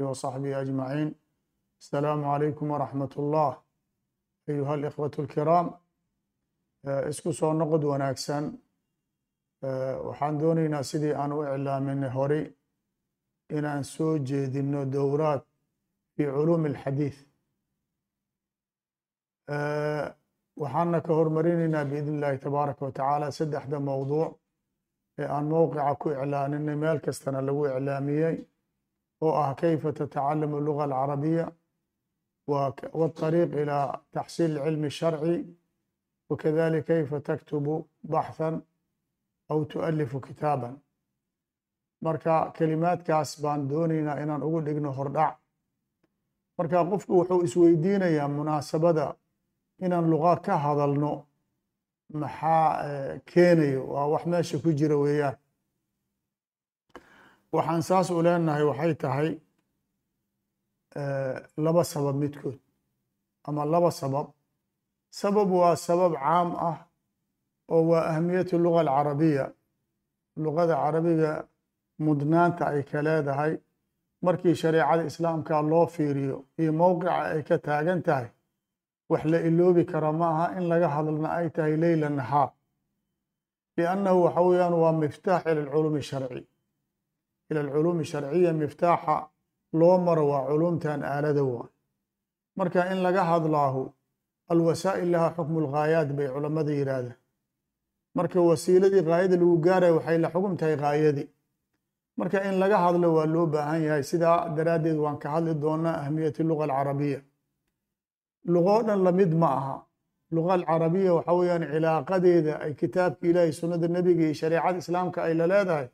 وصحبه أجمعين السلام عليكم ورحمة الله أيها الإخوة الكرام isku soo noqod wanaagsan waxaan doonaynaa sidii aan u iclaaminay horey inaan soo jeedino dowraad fi culuumi alxadiid waxaana ka hormarinaynaa biidn illahi tabaaraka wa tacaala saddexda mowduuc ee aan mowqica ku iclaaninay meel kastana lagu iclaamiyey oo ah kayfa tatacalamu luga alcarabiya waطariiq ilaa taxsiil cilmi sharci wakadalik kayfa taktubu baxhan aw tualifu kitaaban marka kelimaadkaas baan doonaynaa inaan ugu dhigno hordhac marka qofku wuxuu isweydiinayaa munaasabada inaan luqa ka hadalno maxaa keenayo waa wax meesha ku jira weeyaan waxaan saas u leenahay waxay tahay laba sabab midkood ama laba sabab. Sabab waa sabab caam ah oo waa ahmiyatu luga alcarabiya. Luqada carabiga mudnaanta ay ka leedahay markii shareecada islaamka loo fiiriyo iyo mowqica ay ka taagan tahay wax la iloobi kara ma aha in laga hadlna ay tahay leyla nahaar. Liannahu waxa weeyaan waa miftaax ila alculuumi sharci ila alculuumi sharciya miftaaxa loo maro waa culumtan aalada waa marka in laga hadlaahu alwasaa'il laha xukmu lghaayaat bay culammada yidhaahdeen marka wasiiladii ghaayada lagu gaaraya waxay la xugum tahay ghaayadii marka in laga hadlo waa loo baahan yahay sidaa daraaddeed waan ka hadli doonaa ahmiyati luga alcarabiya luqoo dhan la mid ma aha luga alcarabiya waxa weeyaan cilaaqadeeda ay kitaabka ilaahay sunnada nebiga iyo shareecada islaamka ay la leedahay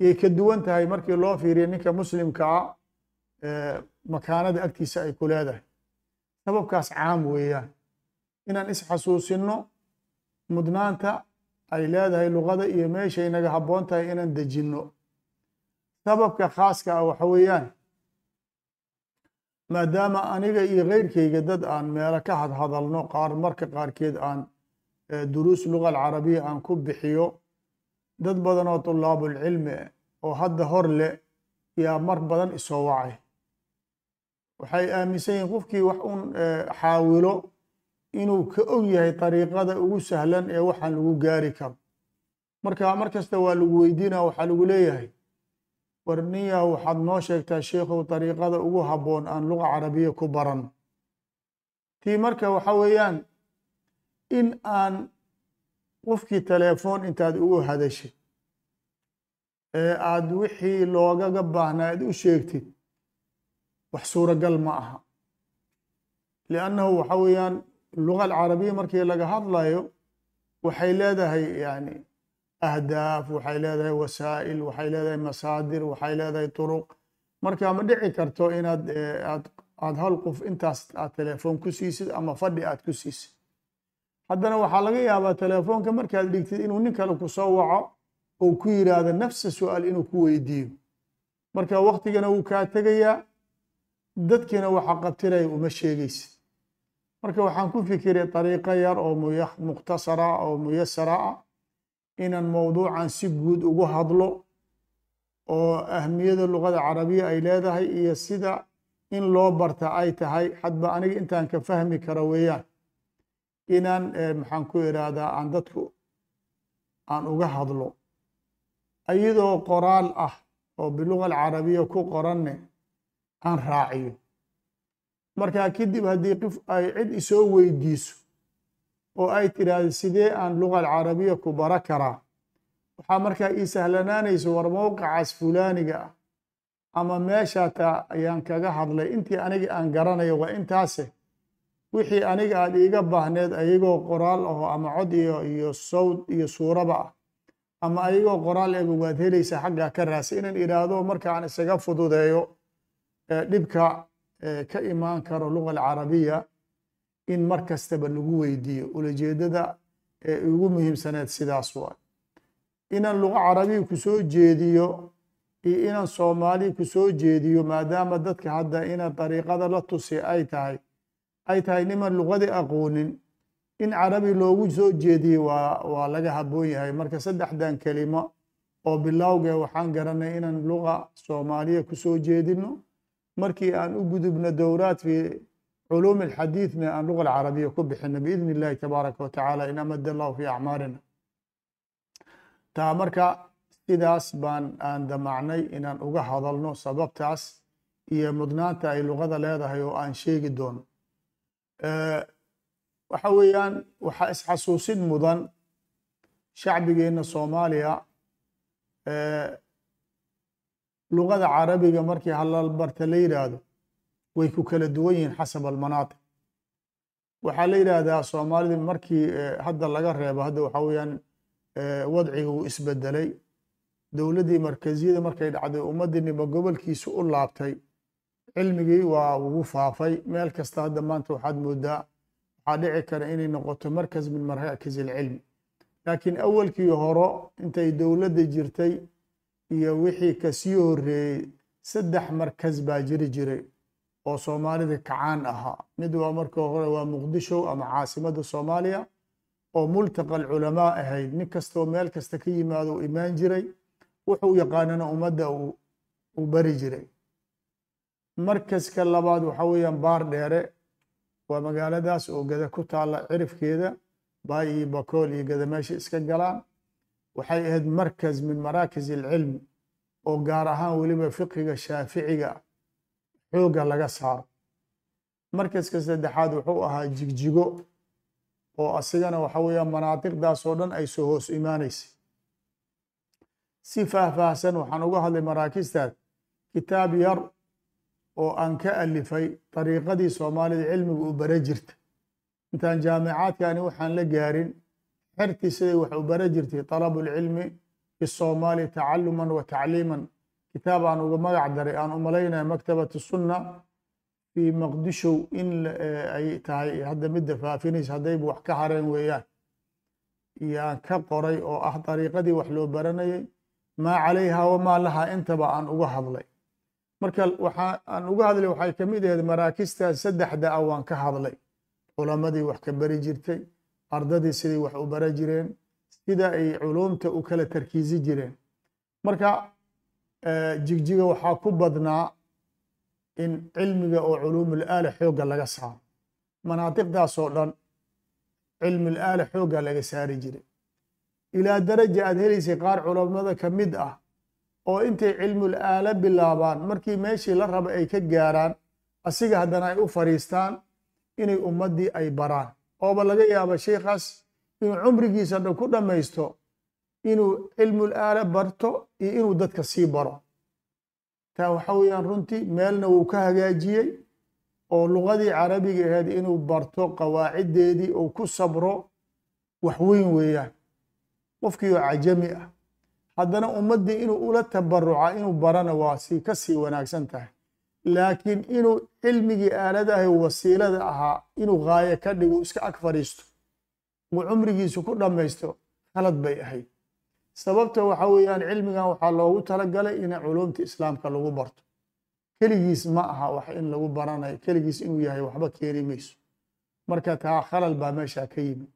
iyay ka duwan tahay markii loo fiiriya ninka muslimkaa makaanada agtiisa ay ku leedahay. Sababkaas caam weeyaan. Inaan isxasuusino mudnaanta ay leedahay luqada iyo meeshay naga habboon tahay inaan dejinno. Sababka khaaska ah waxa weeyaan maadaama aniga iyo keyrkayga dad aan meelo ka hadhadalno qaar marka qaarkeed aan duruus luga alcarabiya aan ku bixiyo dad badan oo tulaabulcilmi oo hadda hor leh yaa mar badan isoo wacay. Waxay aaminsan yihiin qofkii wax un xaawilo inuu ka og yahay dariiqada ugu sahlan ee waxaan lagu gaari karo. Marka mar kasta waa lagu weydiinaa waxaa lagu leeyahay war ninyahu waxaad noo sheegtaa sheikhow dariiqada ugu habboon aan luga carabiya ku baranno tii marka waxa weeyaan in aan qofkii telefoon intaad ugu hadashid ee aad wixii loogaga baahnaa aad u sheegtid wax suuragal ma aha. Liannahu waxa weeyaan luga alcarabiya markii laga hadlayo waxay leedahay yani ahdaaf waxay leedahay wasaa'il waxay leedahay masaadir waxay leedahay turuq. Marka ma dhici karto inaad aad aad hal qof intaas aad telefoon ku siisid ama fadhi aad ku siisid haddana waxaa laga yaabaa telefoonka markaad dhigtid inuu nin kale ku soo waco oo ku yiraahdo nafsa su'aal inuu ku weydiiyo. Marka waktigana wuu kaa tegayaa dadkiina waxa qabtiraya uma sheegaysid. Marka waxaan ku fikiray dariiqo yar oo mukhtasara oo muyasara ah inaan mowduucan si guud ugu hadlo oo ahmiyada luqada carabiya ay leedahay iyo sida in loo barta ay tahay. Hadba aniga intaan ka fahmi karo weeyaan inaan maxaan ku idhaahdaa aan dadku aan uga hadlo. Iyadoo qoraal ah oo biluga alcarabiya ku qoranne aan raaciyo. Markaa kadib haddii qof ay cid isoo weydiiso oo ay tidhaahdo sidee aan luga alcarabiya ku bara karaa? Waxaa markaa ii sahlanaanayso war mowqicaas fulaaniga ah. Ama meeshaataa ayaan kaga hadlay. Intii aniga aan garanayo waa intaase wixii aniga aad iiga baahneed ayagoo qoraal aho ama cod iyo iyo sawd iyo suuraba ah ama ayagoo qoraal eba waad helaysaa xaggaa ka raasa inaan idhaahdo markaan isaga fududeeyo dhibka ka imaan karo luga alcarabiya in mar kastaba lagu weydiiyo. Ulajeedada ee ugu muhiimsaneed sidaas waa inaan luga carabiya ku soo jeediyo iyo inaan soomaali ku soo jeediyo maadaama dadka hadda ina dariiqada la tusi ay tahay ay tahay niman luqadii aqoonin. In carabi loogu soo jeediye waa waa laga habboon yahay. Marka saddexdan kelimo oo bilowgee waxaan garanay inaan luqa soomaaliya ku soo jeedino markii aan u gudubno dowraad fi culuumi alxadiidna aan luga alcarabiya ku bixino biidn illahi tabaaraka wa tacaala in amada allahu fi acmaarina taa marka sidaas baan aan damacnay inaan uga hadalno sababtaas iyo mudnaanta ay luqada leedahay oo aan sheegi doono waxa weeyaan waxaa isxasuusin mudan shacbigeenna soomaaliya. Luqada carabiga markii halalbarta la yidhaahdo way ku kala duwan yihiin xasab almanaatiq. Waxaa la yidhaahdaa soomaalida markii hadda laga reebo hadda waxaa weeyaan wadciga uu isbedelay. Dowladdii markaziyada markay dhacday ummaddiiniba gobolkiisa u laabtay cilmigii waa ugu faafay. Meel kasta hadda maanta waxaad moodaa waxaa dhici kara inay noqoto markaz min maraakiz ilcilmi laakiin awalkii horo intay dowladda jirtay iyo wixii ka sii horeeyey saddex markaz baa jiri jiray oo soomaalida kacaan ahaa. Mid waa marka hore waa muqdisho ama caasimadda soomaaliya oo multaqa alculamaa ahayd. Nin kastoo meel kasta ka yimaado u imaan jiray wuxuu yaqaanana ummadda uu bari jiray markaska labaad waxa weeyaan baar dheere waa magaaladaas oo gada ku taalla cirifkeeda baay iyo bakool iyo gada meesha iska galaan. Waxay ahayd markaz min maraakis alcilmi oo gaar ahaan weliba fiqiga shaaficiga xoogga laga saaro. Markaska saddexaad wuxuu ahaa jigjigo oo asigana waxa weeyaan manaatiqdaas oo dhan ay soo hoos imaanaysay si faahfaahsan waxaan uga hadlay maraakistaas kitaab yar oo aan ka alifay dariiqadii soomaalida cilmiga u bara jirta. Intaan jaamicaadkani waxaan la gaarin xertii siday wax u bara jirtay talabu lcilmi fi soomaali tacaluman wa tacliiman. Kitaab aan uga magac daray aan u malaynaya maktabat sunna fii maqdishow in ay tahay hadda midda faafinaysa haddayba wax ka hareen weeyaan. Yaan ka qoray oo ah dariiqadii wax loo baranayay maa calayha wamaa laha intaba aan uga hadlay marka waxa aan uga hadlay waxay ka mid ahayd maraakistaas saddexda ah waan ka hadlay. Culamadii wax ka bari jirtay ardadii siday wax u bara jireen sida ay culumta u kala tarkiisi jireen. Marka jigjiga waxaa ku badnaa in cilmiga oo culuumul aala xoogga laga saaro. Manaatiqdaasoo dhan cilmul aala xoogga laga saari jiray. Ilaa daraja aad helaysay qaar culammada ka mid ah oo intay cilmul aala bilaabaan markii meeshii la raba ay ka gaaraan asiga haddana ay u fadhiistaan inay ummaddii ay baraan. Ooba laga yaaba sheikhaas inuu cumrigiisa dhan ku dhammaysto inuu cilmul aala barto iyo inuu dadka sii baro. Taa waxa weeyaan runtii meelna wuu ka hagaajiyey oo luqadii carabiga ahayd inuu barto qawaaciddeedii uu ku sabro wax weyn weeyaan. Qofkii oo cajami ah haddana ummaddii inuu ula tabaruca inuu barana waa si ka sii wanaagsan tahay. Laakiin inuu cilmigii aaladahay wasiilada ahaa inuu gaayo ka dhigo iska ag fadhiisto uu cumrigiisu ku dhammaysto khalad bay ahayd. Sababta waxa weeyaan cilmigan waxaa loogu talagalay in culumta islaamka lagu barto. Keligiis ma aha wax in lagu baranayo keligiis inuu yahay waxba keeni mayso. Marka taa khalal baa meesha ka yimi.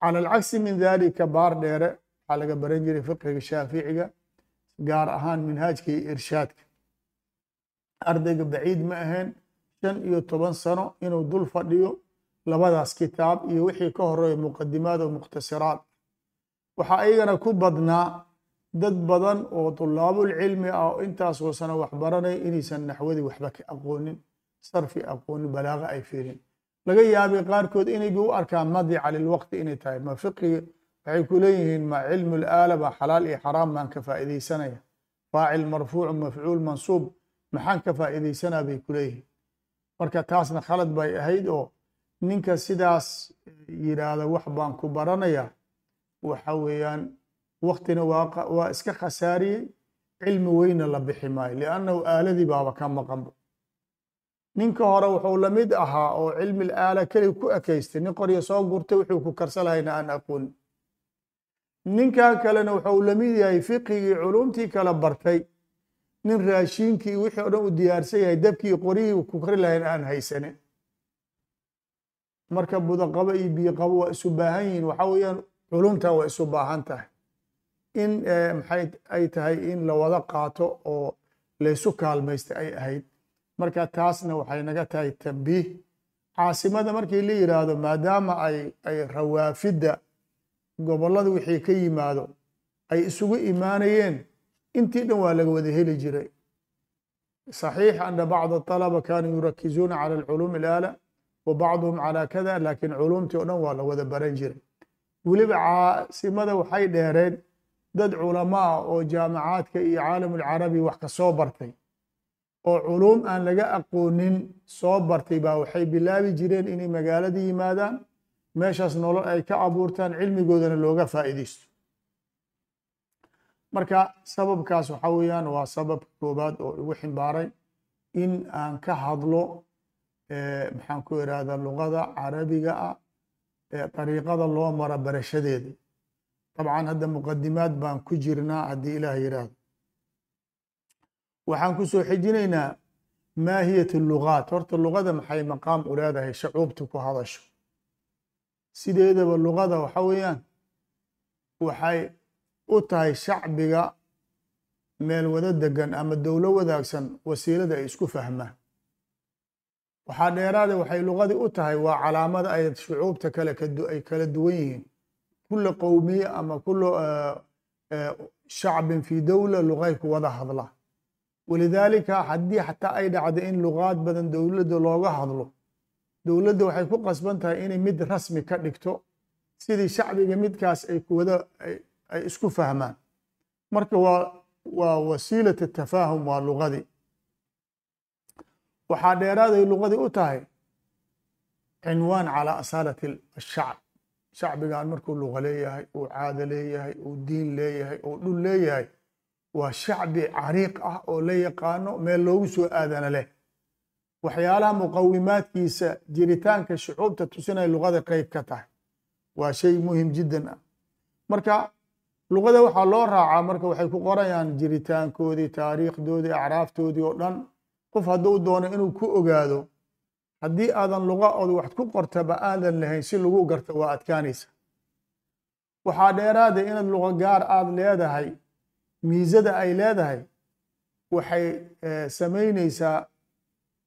Cala alcagsi min dalika baar dheere waxaa laga baran jiray fiqiga shaaficiga gaar ahaan minhaajka iyo irshaadka ardayga baciid ma ahayn shan iyo toban sano inuu dul fadhiyo labadaas kitaab iyo wixii ka horreeya muqadimaad oo mukhtasiraad waxaa ayagana ku badnaa dad badan oo tulaabulcilmi ah oo intaasoo sano wax baranaya inaysan naxwadii waxba ka aqoonin sarfi aqoonin balaaqa ay fiirin laga yaabay qaarkood inayba u arkaan madica inay tahay ma fiqiga waxay ku leeyihiin ma cilmu laala ba xalaal iyo xaraam baan ka faa'iidaysanaya. Faacil marfuuc mafcuul mansuub maxaan ka faa'iidaysanaa? bay ku leeyihiin. Marka taasna khalad bay ahayd oo ninka sidaas yidhaahda wax baan ku baranaya waxa weeyaan waktina waa iska khasaariyey cilmi weyna la bixi maayo liannahu aaladii baaba ka maqanba ninka hore wuxuu la mid ahaa oo cilmi aala kelig ku ekaystay nin qorya soo gurtay wuxuu ku karsa lahayna aan aqoonin ninkan kalena wuxuu la mid yahay fiqigii culumtii kala bartay. Nin raashiinkii wixii o dhan u diyaarsan yahay dabkii qoryihii ku kari lahayn aan haysanin marka budaqabo iyo biyoqabo waa isu baahan yihiin waxa weeyaan culumtan waa isu baahan tahay. In maxay ay tahay in la wada qaato oo laysu kaalmaysta ay ahayd. Marka taasna waxay naga tahay tambiih caasimada markii la yidhaahdo maadaama ay ay rawaafidda gobollada wixii ka yimaado ay isugu imaanayeen intii dhan waa laga wada heli jiray صaxiix ana bacd الطalaba kanuu yurakizuuna calى اlculuum اlaala wa bacduhum calى kada lakin culumtii o dhan waa la wada baran jiray weliba caasimada waxay dheereen dad culamo ah oo jaamacaadka iyo caalam اlcarabi wax ka soo bartay oo culuum aan laga aqoonin soo bartay baa waxay bilaabi jireen inay magaalada yimaadaan meeshaas nolol ay ka abuurtaan cilmigoodana looga faa'iidaysto. Marka sababkaas waxa weeyaan waa sababka koobaad oo igu ximbaaray in aan ka hadlo maxaan ku irahdaa luqada carabiga ah dariiqada loo maro barashadeeda. Dabcan hadda muqadimaad baan ku jirnaa haddii ilaah yidhaahdo waxaan ku soo xijinaynaa maahiyat lugaat horta luqada maxay maqaam u leedahay? Shacuubta ku hadasho sideedaba luqada waxa weeyaan? Waxay u tahay shacbiga meel wada degan ama dowlo wadaagsan wasiilada ay isku fahmaan. Waxaa dheeraada waxay luqadii u tahay waa calaamada ay shucuubta kale ay kala duwan yihiin. Kula qowmiye ama kula shacbin fi dowla luqay ku wada hadla. Walidaalika haddii xataa ay dhacdo in luqaad badan dowladda looga hadlo dowladda waxay ku qasban tahay inay mid rasmi ka dhigto sidii shacbiga midkaas ay kuwada ay isku fahmaan. Marka waa waa wasiilat tafaahum waa luqadii waxaa dheeraaday luqadii u tahay cinwaan calaa asaalati ashacb shacbigan markuu luqa leeyahay uu caado leeyahay uu diin leeyahay uu dhul leeyahay waa shacbi cariiq ah oo la yaqaano meel loogu soo aadana leh waxyaalaha muqawimaadkiisa jiritaanka shucuubta tusinay luqada qeyb ka tahay. Waa shay muhiim jiddan ah. Marka luqada waxaa loo raacaa marka waxay ku qorayaan jiritaankoodii taariikhdoodii acraaftoodii oo dhan. Qof hadduu doono inuu ku ogaado haddii aadan luqa ood wax ku qortaba aadan lahayn si lagu garta waa adkaanaysa. Waxaa dheeraaday inaad luqa gaar aad leedahay miisada ay leedahay waxay samaynaysaa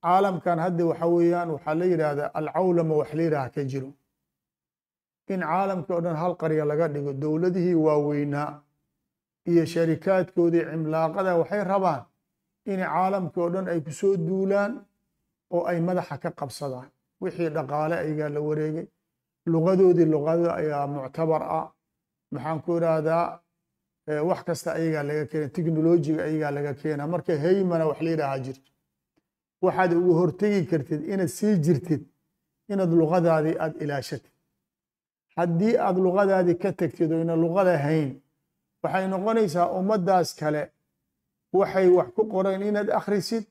caalamkan hadda waxa weeyaan waxaa la yidhaahdaa alcawlama wax la yidhaha ka jiro. In caalamkii o dhan hal qarya laga dhigo dowladihii waaweynaa iyo sharikaadkoodii cimlaaqada waxay rabaan in caalamkii o dhan ay ku soo duulaan oo ay madaxa ka qabsadaan. Wixii dhaqaale ayagaa la wareegay. Luqadoodii luqada ayaa muctabar ah. Maxaan ku idhaahdaa wax kasta ayagaa laga keena technolojiga ayagaa laga keena marka haymana wax la yidhaahaa jirto waxaad ugu hortegi kartid inaad sii jirtid inaad luqadaadii aad ilaashatid. Haddii aad luqadaadii ka tegtid oo ina luqada hayn waxay noqonaysaa ummaddaas kale waxay wax ku qoreen inaad akhrisid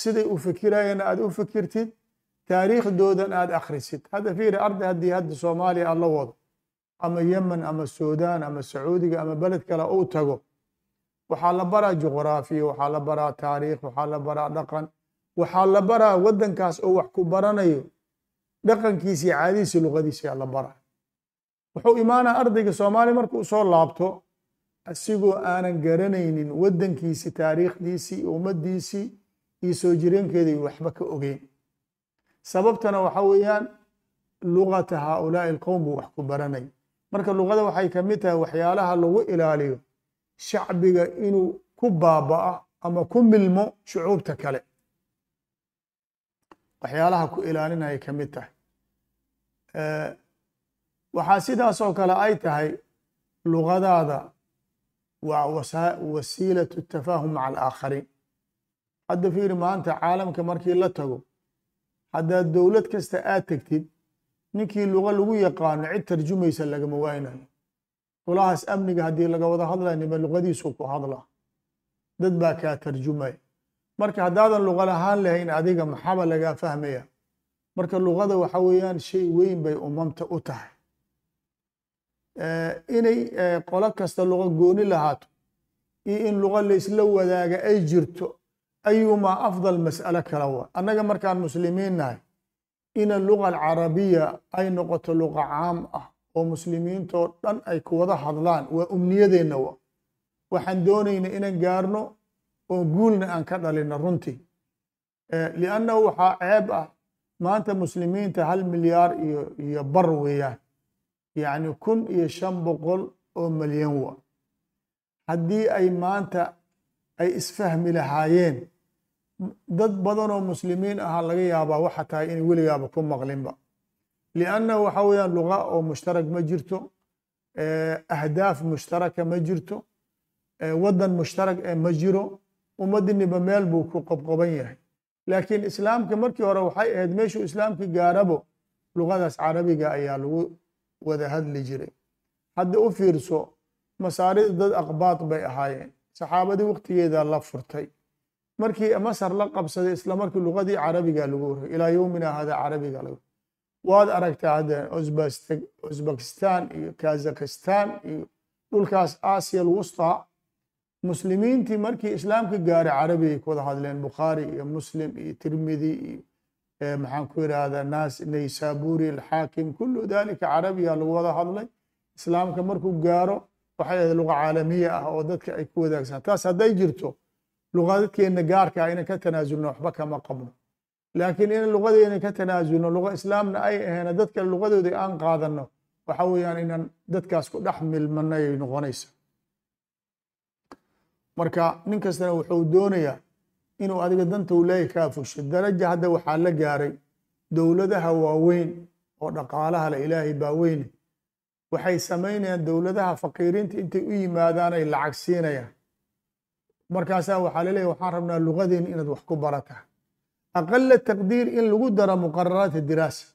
siday u fikirayeen aad u fikirtid taariikhdoodan aad akhrisid. Hadda fiiri arday haddii hadda soomaaliya aad la wado ama yemen ama suudaan ama sacuudiga ama beled kale uu tago waxaa la baraa juqraafiya waxaa la baraa taariikh waxaa la baraa dhaqan waxaa la baraa waddankaas oo wax ku baranayo dhaqankiisii caadihiisii luqadiisii la baraa. Wuxuu imaanaa ardayga soomaaliya markuu soo laabto asigoo aanan garanaynin waddankiisii taariikhdiisii ummaddiisii iyo soo jireenkeedii waxba ka ogeyn. Sababtana waxa weeyaan luqata haaulaa'i alqowm buu wax ku baranay. Marka luqada waxay ka mid tahay waxyaalaha lagu ilaaliyo shacbiga inuu ku baaba'a ama ku milmo shucuubta kale waxyaalaha ku ilaalinayay ka mid tahay. Waxaa sidaasoo kale ay tahay luqadaada waa wasiilatu tafaahum maca alaakhariin. Hadda fiiri maanta caalamka markii la tago haddaad dowlad kasta aad tegtid ninkii luqa lagu yaqaano cid tarjumaysa lagama waynayo golahaas amniga haddii laga wada hadlaya nima luqadiisu ku hadla dad baa kaa tarjumaya marka haddaadan luqa lahaan lahayn adiga maxaba lagaa fahmaya. Marka luqada waxa weeyaan shay weyn bay umamta u tahay. Inay qolo kasta luqa gooni lahaato iyo in luqa laysla wadaaga ay jirto ayumaa afdal mas'alo kala wa. Annaga markaan muslimiin nahay ina luga alcarabiya ay noqoto luqa caam ah oo muslimiintoo dhan ay ku wada hadlaan waa umniyadeenna wa. Waxaan doonayna inaan gaarno oo guulna aan ka dhalina runtii. Liannahu waxaa ceeb ah maanta muslimiinta hal milyaar iyo iyo bar weeyaan. Yacni kun iyo shan boqol oo milyan wa. Haddii ay maanta ay isfahmi lahaayeen dad badan oo muslimiin ahaa laga yaabaa waxa tahay inay weligaaba ku maqlinba. Liannahu waxa weeyaan luga oo mushtarak ma jirto ahdaaf mushtaraka ma jirto waddan mushtarak ee ma jiro ummadiniba meel buu ku qobqoban yahay. Laakiin islaamka markii hore waxay ahayd meeshuu islaamka gaarabo lugadaas carabiga ayaa lagu wada hadli jiray. Hadda u fiirso masaarida dad aqbaad bay ahaayeen. Saxaabadii waqtigeeda la furtay. Markii masar la qabsaday isla markii lugadii carabiga lagu waray ilaa yowmina hada carabiga lagu waad aragtaa hadda uzbekistan iyo kazakhistan iyo dhulkaas aasiya alwustaa muslimiintii markii islaamka gaaray carabigay ku wada hadleen bukhaari iyo muslim iyo tirmidi iyo maxaan ku yidhaahdaa naas naysaburi alxaakim kullu dalika carabiga lagu wada hadlay. Islaamka markuu gaaro waxay ahayd luga caalamiya ah oo dadka ay ku wadaagsan. Taas hadday jirto lugadadkeenna gaarka ah inaan ka tanaasulno waxba kama qabno. Laakiin in lugadeena ka tanaasulno luga islaamna ay aheena dadka lugadooda aan qaadano waxa weeyaan inaan dadkaas ku dhex milmano ay noqonaysa marka nin kastana wuxuu doonayaa inuu adiga danta u leeyahy kaa fusho daraja hadda waxaa la gaaray dowladaha waaweyn oo dhaqaalaha le ilaahay baa weyne waxay samaynayaan dowladaha faqiiriinta intay u yimaadaan ay lacag siinayaan. Markaasaa waxaa laleeyahy waxaan rabnaa lugadeena inaad wax ku barataa aqala taqdiir in lagu daro muqararaata diraasa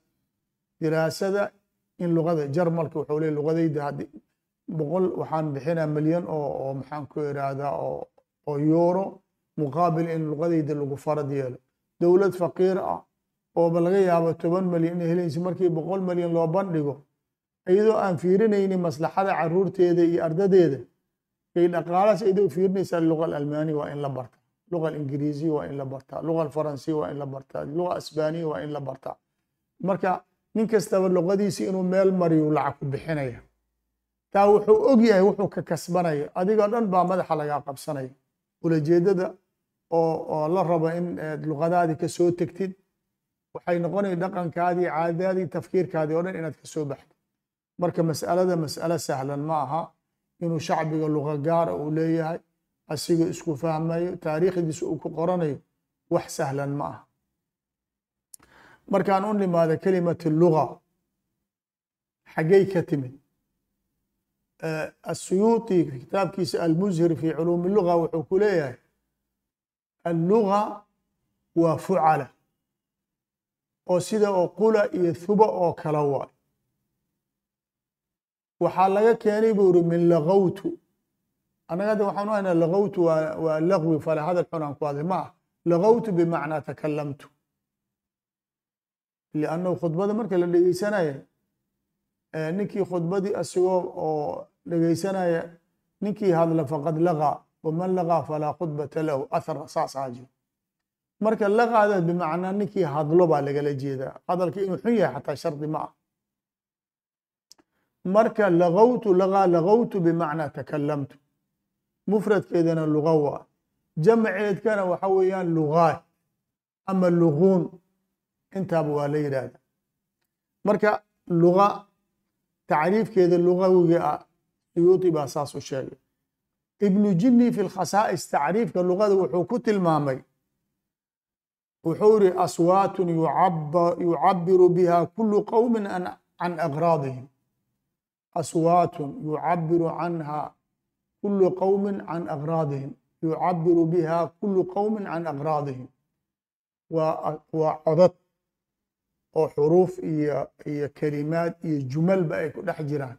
diraasada in lugada jarmalka wuxuu leey lugadayda haddi boqol waxaan bixinaa milyan oo maxaan ku idhaahdaa oo euro muqaabil in lugadayda lagu farad yeelo. Dowlad faqiir ah ooba laga yaabo toban milyan inay helaysa markii boqol milyan loo bandhigo iyadoo aan fiirinaynin maslaxada caruurteeda iyo ardadeeda. Kay dhaqaalahaas iyadoo fiirinaysaa luga alalmaani waa in la bartaa luga alingiriisi waa in la bartaa luga alfaransi waa in la bartaa luga asbaaniya waa in la bartaa marka nin kastaba luqadiisi inuu meel mariyu lacag ku bixinaya taa wuxuu og yahay wuxuu ka kasbanaya adigoo dhan baa madaxa lagaa qabsanaya ulajeedada oo oo la rabo in luqadaadii ka soo tegtid waxay noqonaya dhaqankaadii caadadaadii tafkiirkaadii oo dhan inaad ka soo baxdo. Marka mas'alada mas'alo sahlan ma aha inuu shacbiga luqa gaara uu leeyahay asiga isku fahmayo taariikhdiisa uu ku qoranayo wax sahlan ma aha. Markaan u nimaado kelimati luga xaggay ka timid asuyuuti kitaabkiisa almuzhir fi culuumi luga wuxuu ku leeyahay alluga waa fucala oo sida oo qula iyo huba oo kala waay. Waxaa laga keenay buu uri min lagawtu. Annaga hadda waxaan u haynaa lagawtu waa lagwi fale hadal xun aan ku hadlay ma ah lagawtu bimacnaa takalamtu liannahu khudbada marka la dhegeysanaya ninkii khudbadii asigoo oo dhegeysanaya ninkii hadla faqad lagaa waman lagaa falaa khudbata lahu athar saasaa jiro. Marka lagaada bimacnaa ninkii hadlo baa lagala jeedaa hadalka inuu xun yahay xataa shardi ma ah marka lagawtu lagaa lagawtu bimacnaa takalamtu. Mufradkeedana luga waa. Jamceedkana waxa weeyaan lugaat ama luguun intaaba waa la yidhaahda marka luga tacriifkeeda lugawiga ah suyuuti baa saas u sheegay. Ibnu jini fi lkhasaa'is tacriifka lugada wuxuu ku tilmaamay. Wuxuu yiri aswaatun yucabiru biha kulu qowmin can agraadihim. Aswaatun yucabiru canha kulu qowmin can agraadihim. Yucabiru biha kulu qowmin can agraadihim. Waa codad oo xuruuf iyo iyo kelimaad iyo jumalba ay ku dhex jiraan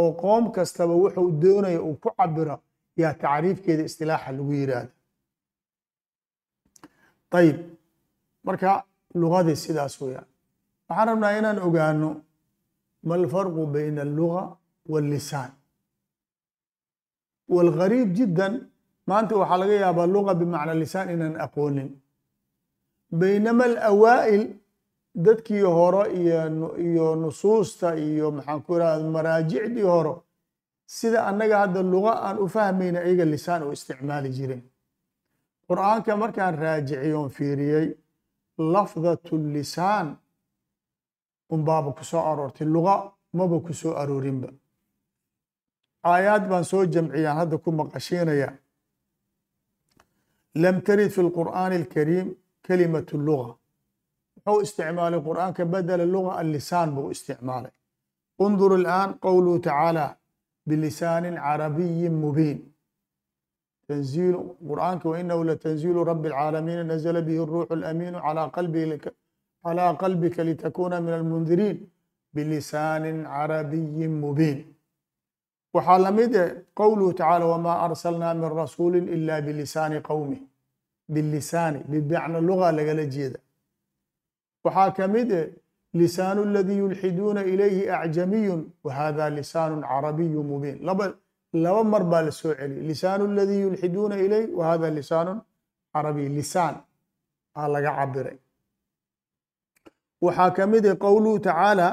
oo qoom kastaba wuxuu doonaya uu ku cabiro yaa tacriifkeeda istilaaxa lagu yiraahda ayib marka lugadii sidaas weyaan waxaan rabnaa inaan ogaano ma alfarqu bayna alluga wallisaan. Walgariib jiddan maanta waxaa laga yaabaa luga bimacna lisaan inaan aqoonin. Baynama alawaa'il dadkii hore iyo nusuusta iyo maxaan ku irahda maraajicdii hore sida annaga hadda luga aan u fahmayna ayaga lisaan u isticmaali jireen qur'aanka markaan raajiciyoon fiiriyey lafdatu lisaan unbaaba ku soo aroortay luga maba ku soo aroorinba. Aayaad baan soo jamciyaan hadda ku maqashiinaya lam tarid fi lqur'aani alkariim kalimatu luga u isticmaalay qur'aanka badala luga allisaan buu isticmaalay undur ilaan qowluhu tacaala bilisaanin carabiyin mubiin tanziilu qur'aanka wainahu latanziilu rabi alcaalamiina nazla bihi ruuxu lamiinu calaa qalbika litakuna min almundiriin bilisaanin carabiyin mubiin waxaa la mid e qowluhu tacaala wamaa arsalnaa min rasuuli ila bilisaani qowmi bilisaani bimacna luga lagala jeeda waxaa ka mide eh, lisaanu اladii yulxiduuna ilayhi acjamiyun wa hada lisaanu carabiyu mubiin. Laba mar baa la soo celiyey. Lisaanu ladii yulxiduuna ilayh wa hada lisaanu carabiy. Lisaan aa laga cabiray waxaa ka mide eh, qowluhu tacaala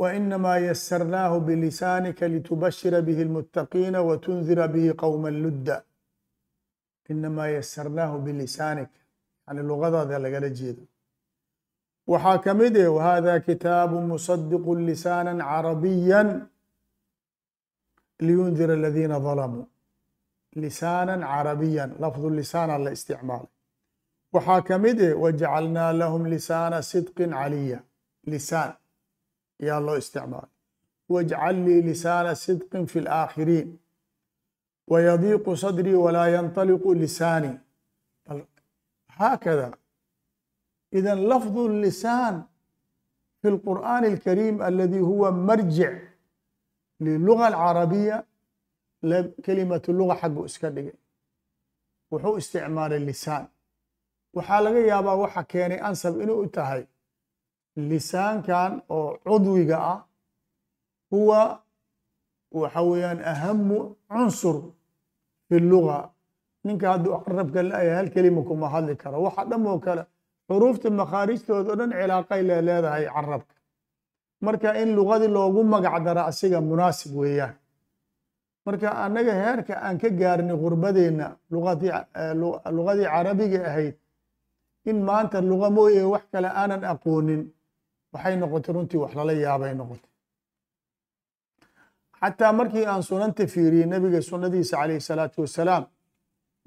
wainamaa yasarnaahu bilisaanika litubashira bihi اlmutaqiina watundira bihi qowma ludda. Inamaa yasarnaahu bilisaanika yani lugadooda lagala jeedo waxaa ka mid eh whada kitaabu musadiqu lisaana carabiya liyundira aladiina dalamuu lisaana carabiya lafdu lisaana la isticmaalay. Waxaa ka mid eh wajacalnaa lahum lisaana sidqin caliya. Lisaan ayaa loo isticmaalay. Wajcal lii lisaana sidqin fi laakhiriin. Wayadiiqu sadrii walaa yantaliqu lisaani. Haakada idan lafظ الlisaan fi اlqur'an الkariim aladi huwa marjic liluga اlcarabiya kelimatu luga xaggu iska dhigay wuxuu isticmaalay lisaan waxaa laga yaabaa waxa keenay ansab inuu u tahay lisaankan oo cudwiga ah huwa waxa weeyaan ahamu cunsur fi luga ninka hadduu carabka la-yahay hal kelima kuma hadli karo waxa dham oo kale xuruufta makhaarijtooda o dhan cilaaqay le leedahay carabka. Marka in lugadii loogu magac daro asiga munaasib weeyaan. Marka annaga heerka aan ka gaarnay gurbadeenna lugadii carabiga ahayd in maanta luga mooye wax kale aanan aqoonin waxay noqotay runtii wax lala yaabay noqotay. Xataa markii aan sunanta fiiriyey nebiga sunadiisa calayh salaatu wasalaam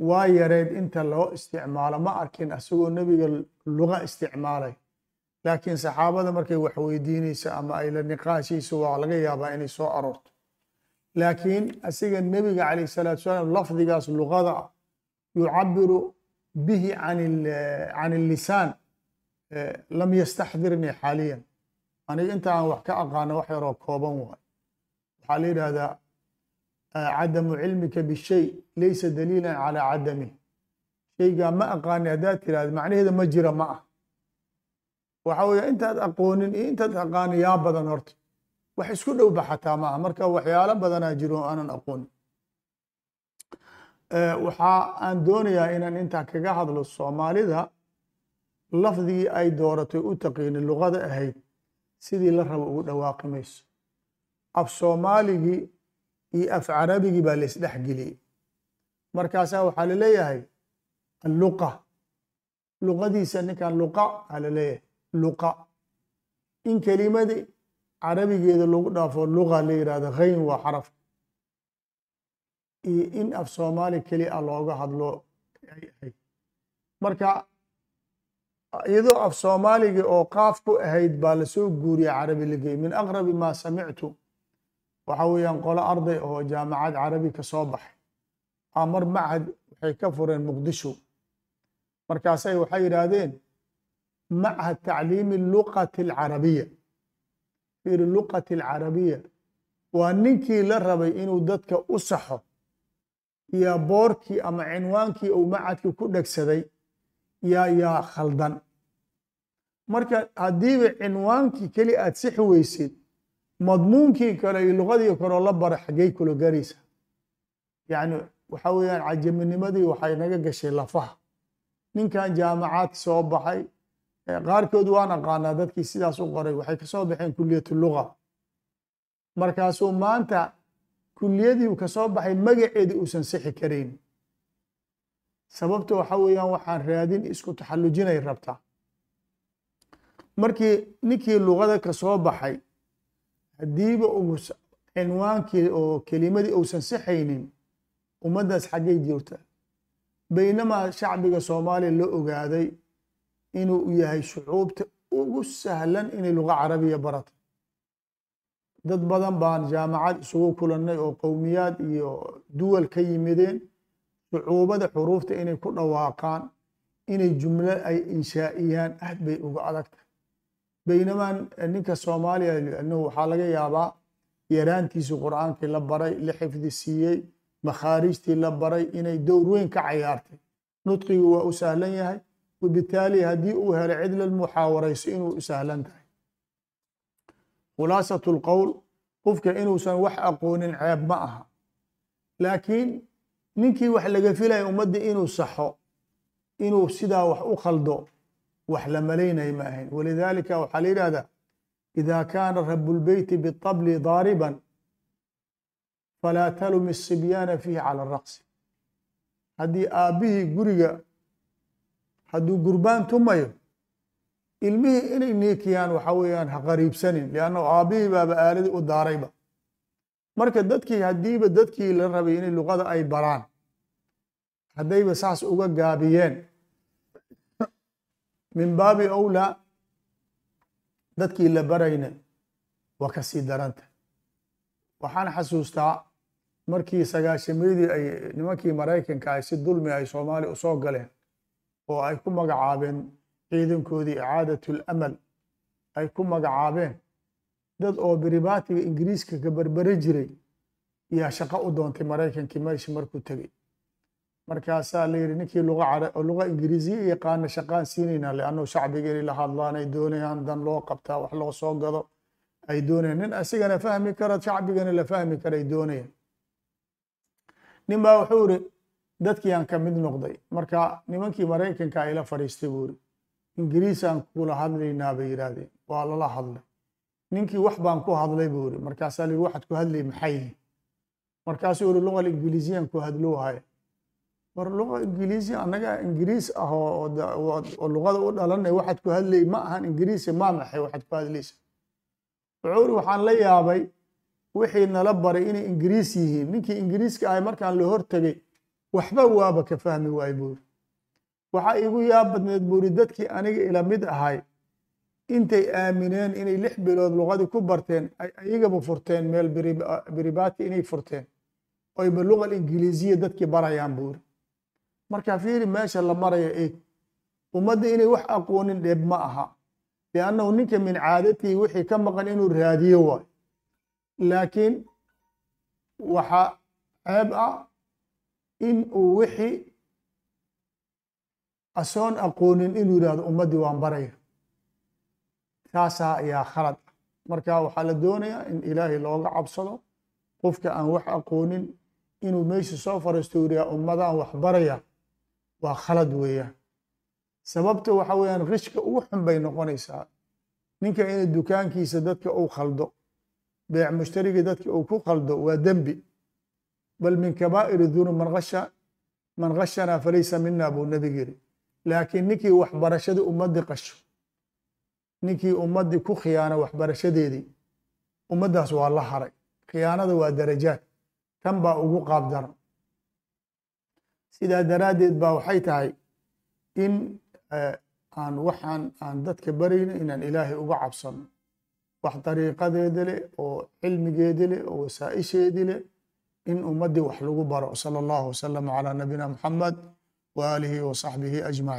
waa yareed inta loo isticmaalo ma arkin asagoo nebiga luga isticmaalay laakiin saxaabada markay wax weydiinaysa ama ay la niqaashiisa waa laga yaabaa inay soo aroorto. Laakiin asiga nebiga calayh salaatu wasalaam lafdigaas lugada ah yucabiru bihi can illisaan lam yastaxdirnii xaaliyan. Aniga inta aan wax ka aqaano wax yaroo kooban waay. Waxaa la yidhaahdaa cadamu cilmika bishay laysa daliilan calaa cadamih shaygaa ma aqaani haddaad tirahda macnaheeda ma jira ma ah waxa weeye intaad aqoonin iyo intaad aqaani yaa badan horta wax isku dhowba xataa ma aha marka waxyaalo badanaa jiro aanan aqoonin waxaa aan doonayaa inaan intaa kaga hadlo soomaalida lafdigii ay dooratay u taqiini luqada ahayd sidii la rabo ugu dhawaaqi mayso af soomaaligii iyo af carabigii baa laisdhex geliyey markaasaa waxaa la leeyahay alluqa luqadiisa ninkan luqa aa la leeyahay luqa. In kelimadii carabigeeda lagu dhaafo luqa la yihahdo hayn waa xaraf. Iyo in af soomaali keli a looga hadlo ay ahayd. Marka iyadoo af soomaaliga oo qaaf ku ahayd baa la soo guuriya carabi lagey min aqrabi maa samictu waxa weeyaan qolo arday oo jaamacad carabi ka soo baxay. Amar machad waxay ka fureen muqdisho. Markaasay waxay yidhaahdeen machad tacliimi luqati alcarabiya. Fiiri luqati alcarabiya waa ninkii la rabay inuu dadka u saxo yaa boorkii ama cinwaankii uu macadka ku dhegsaday yaa yaa khaldan. Marka haddiiba cinwaankii keli aad sixi weysid madmuunkii kale iyo luqadii kaleo la bara xaggey kula garaysa yacni waxa weeyaan cajaminimadii waxay naga gashay lafaha. Ninkan jaamacaad soo baxay qaarkood waan aqaanaa dadkii sidaas u qoray waxay ka soo baxeen kuliyatu luga markaasuu maanta kuliyadii ka soo baxay magaceedii uusan sixi karayn sababta waxa weeyaan waxaan raadin isku taxallujinay rabtaa markii ninkii luqada ka soo baxay haddiiba cinwaankii oo kelimadii uusan sixaynin ummaddaas xaggay jirta baynamaa shacbiga soomaaliya la ogaaday inuu yahay shucuubta ugu sahlan inay luqa carabiya barato dad badan baan jaamacad isugu kulannay oo qowmiyaad iyo duwal ka yimideen shucuubada xuruufta inay ku dhawaaqaan inay jumlo ay inshaa'iyaan aad bay uga adagtahay baynamaa ninka soomaaliya annahu waxaa laga yaabaa yaraantiisii qur'aankii la baray la xifdi siiyey makhaarijtii la baray inay dowr weyn ka cayaartay nudqigu waa u sahlan yahay wabitaali haddii uu helo cid la muxaawarayso inuu u sahlan tahay. Khulaasatu lqowl qofka inuusan wax aqoonin ceeb ma aha. Laakiin ninkii wax laga filaya ummaddii inuu saxo inuu sidaa wax u khaldo wax la malaynaya ma ahayn walidaalika waxaa la yidhahdaa ida kaana rabulbeyti biطabli daariban falaa talumi الsibyaana fiihi cala raqsi haddii aabbihii guriga hadduu gurbaan tumayo ilmihii inay niikiyaan waxa weeyaan ha qariibsanin liannahu aabbihii baaba aaladii u daarayba marka dadkii haddiiba dadkii la rabay inay luqada ay baraan haddayba saas uga gaabiyeen min baabi owlaa dadkii la barayna waa ka sii daranta waxaan xasuustaa markii sagaashameydii ay nimankii maraykanka ay si dulmi ay soomaaliya u soo galeen oo ay ku magacaabeen ciidankoodii icaadatu lamal ay ku magacaabeen dad oo biribaatiga ingiriiska ka berbere jiray yaa shaqo u doontay maraykankii meesha markuu tegey markaasaa la yidhi ninkii luga ingiriisiya yaqaana shaqaan siinaynaa liannuu shacbiga inay la hadlaan ay doonayaan dan loo qabtaa wax loo soo gado ay doonayaan. Nin asigana fahmi kara shacbigana la fahmi kara ay doonayaan. Nin baa wuxuu yidhi dadkiiaan ka mid noqday marka nimankii maraykanka ay la fadhiistay buu yidhi. Ingiriisaan kula hadlaynaa bay yidhaahdeen. Waa lala hadlay. Ninkii wax baan ku hadlay buu yidhi. Markaasaa la yidhi waxaad ku hadlay maxay? Markaasuu yidhi lugal ingiliisiyaan ku hadloo haya war luqa ingiliisi annaga ingiriis ah oo luqada u dhalanay waxaad ku hadlay ma ahan ingiriisi maa maxay waxaad ku hadlaysa. Wuxuu uri waxaan la yaabay wixii nala baray inay ingiriis yihiin. Ninkii ingiriiska ahay markaan la hortegay waxba waaba ka fahmi waay buuri waxaa iigu yaab badneed buuri dadkii aniga ila mid ahay intay aamineen inay lix bilood luqadii ku barteen ay ayagaba furteen meel biribaati inay furteen. Oyba lugal ingiliisiya dadkii barayaan buuri marka fiiri meesha la maraya eeg ummadda inay wax aqoonin dheeb ma aha. Liannahu ninka min caadatii wixii ka maqan inuu raadiyo waayo. Laakiin waxa ceeb ah in uu wixii asoon aqoonin inuu yidhahdo ummaddii waan baraya. Taasaa ayaa khalad. Ah marka waxaa la doonayaa in ilaahay looga cabsado qofka aan wax aqoonin inuu meesha soo fariisto yidhaha ummadaan wax baraya waa khalad weeyaan sababta waxa weeyaan qishka ugu xun bay noqonaysaa. Ninka inay dukaankiisa dadka uu khaldo beec mushtariga dadka uu ku khaldo waa dembi. Bal min kabaa'iri dunub man asha man khashanaa falaysa mina buu nebig yiri laakiin ninkii waxbarashadii ummaddii qasho. Ninkii ummaddii ku khiyaano waxbarashadeedii ummaddaas waa la haray. Khiyaanada waa darajaad. Tan baa ugu qaab daran sidaa daraaddeed baa waxay tahay in aan waxaan aan dadka barayno inaan ilaahay uga cabsano. Wax dariiqadeeda leh oo cilmigeedi leh oo wasaa'isheedi leh in ummaddii wax lagu baro. Sala allahu wasalama calaa nabiyina muxamed wa aalihi wa saxbihi ajmaciin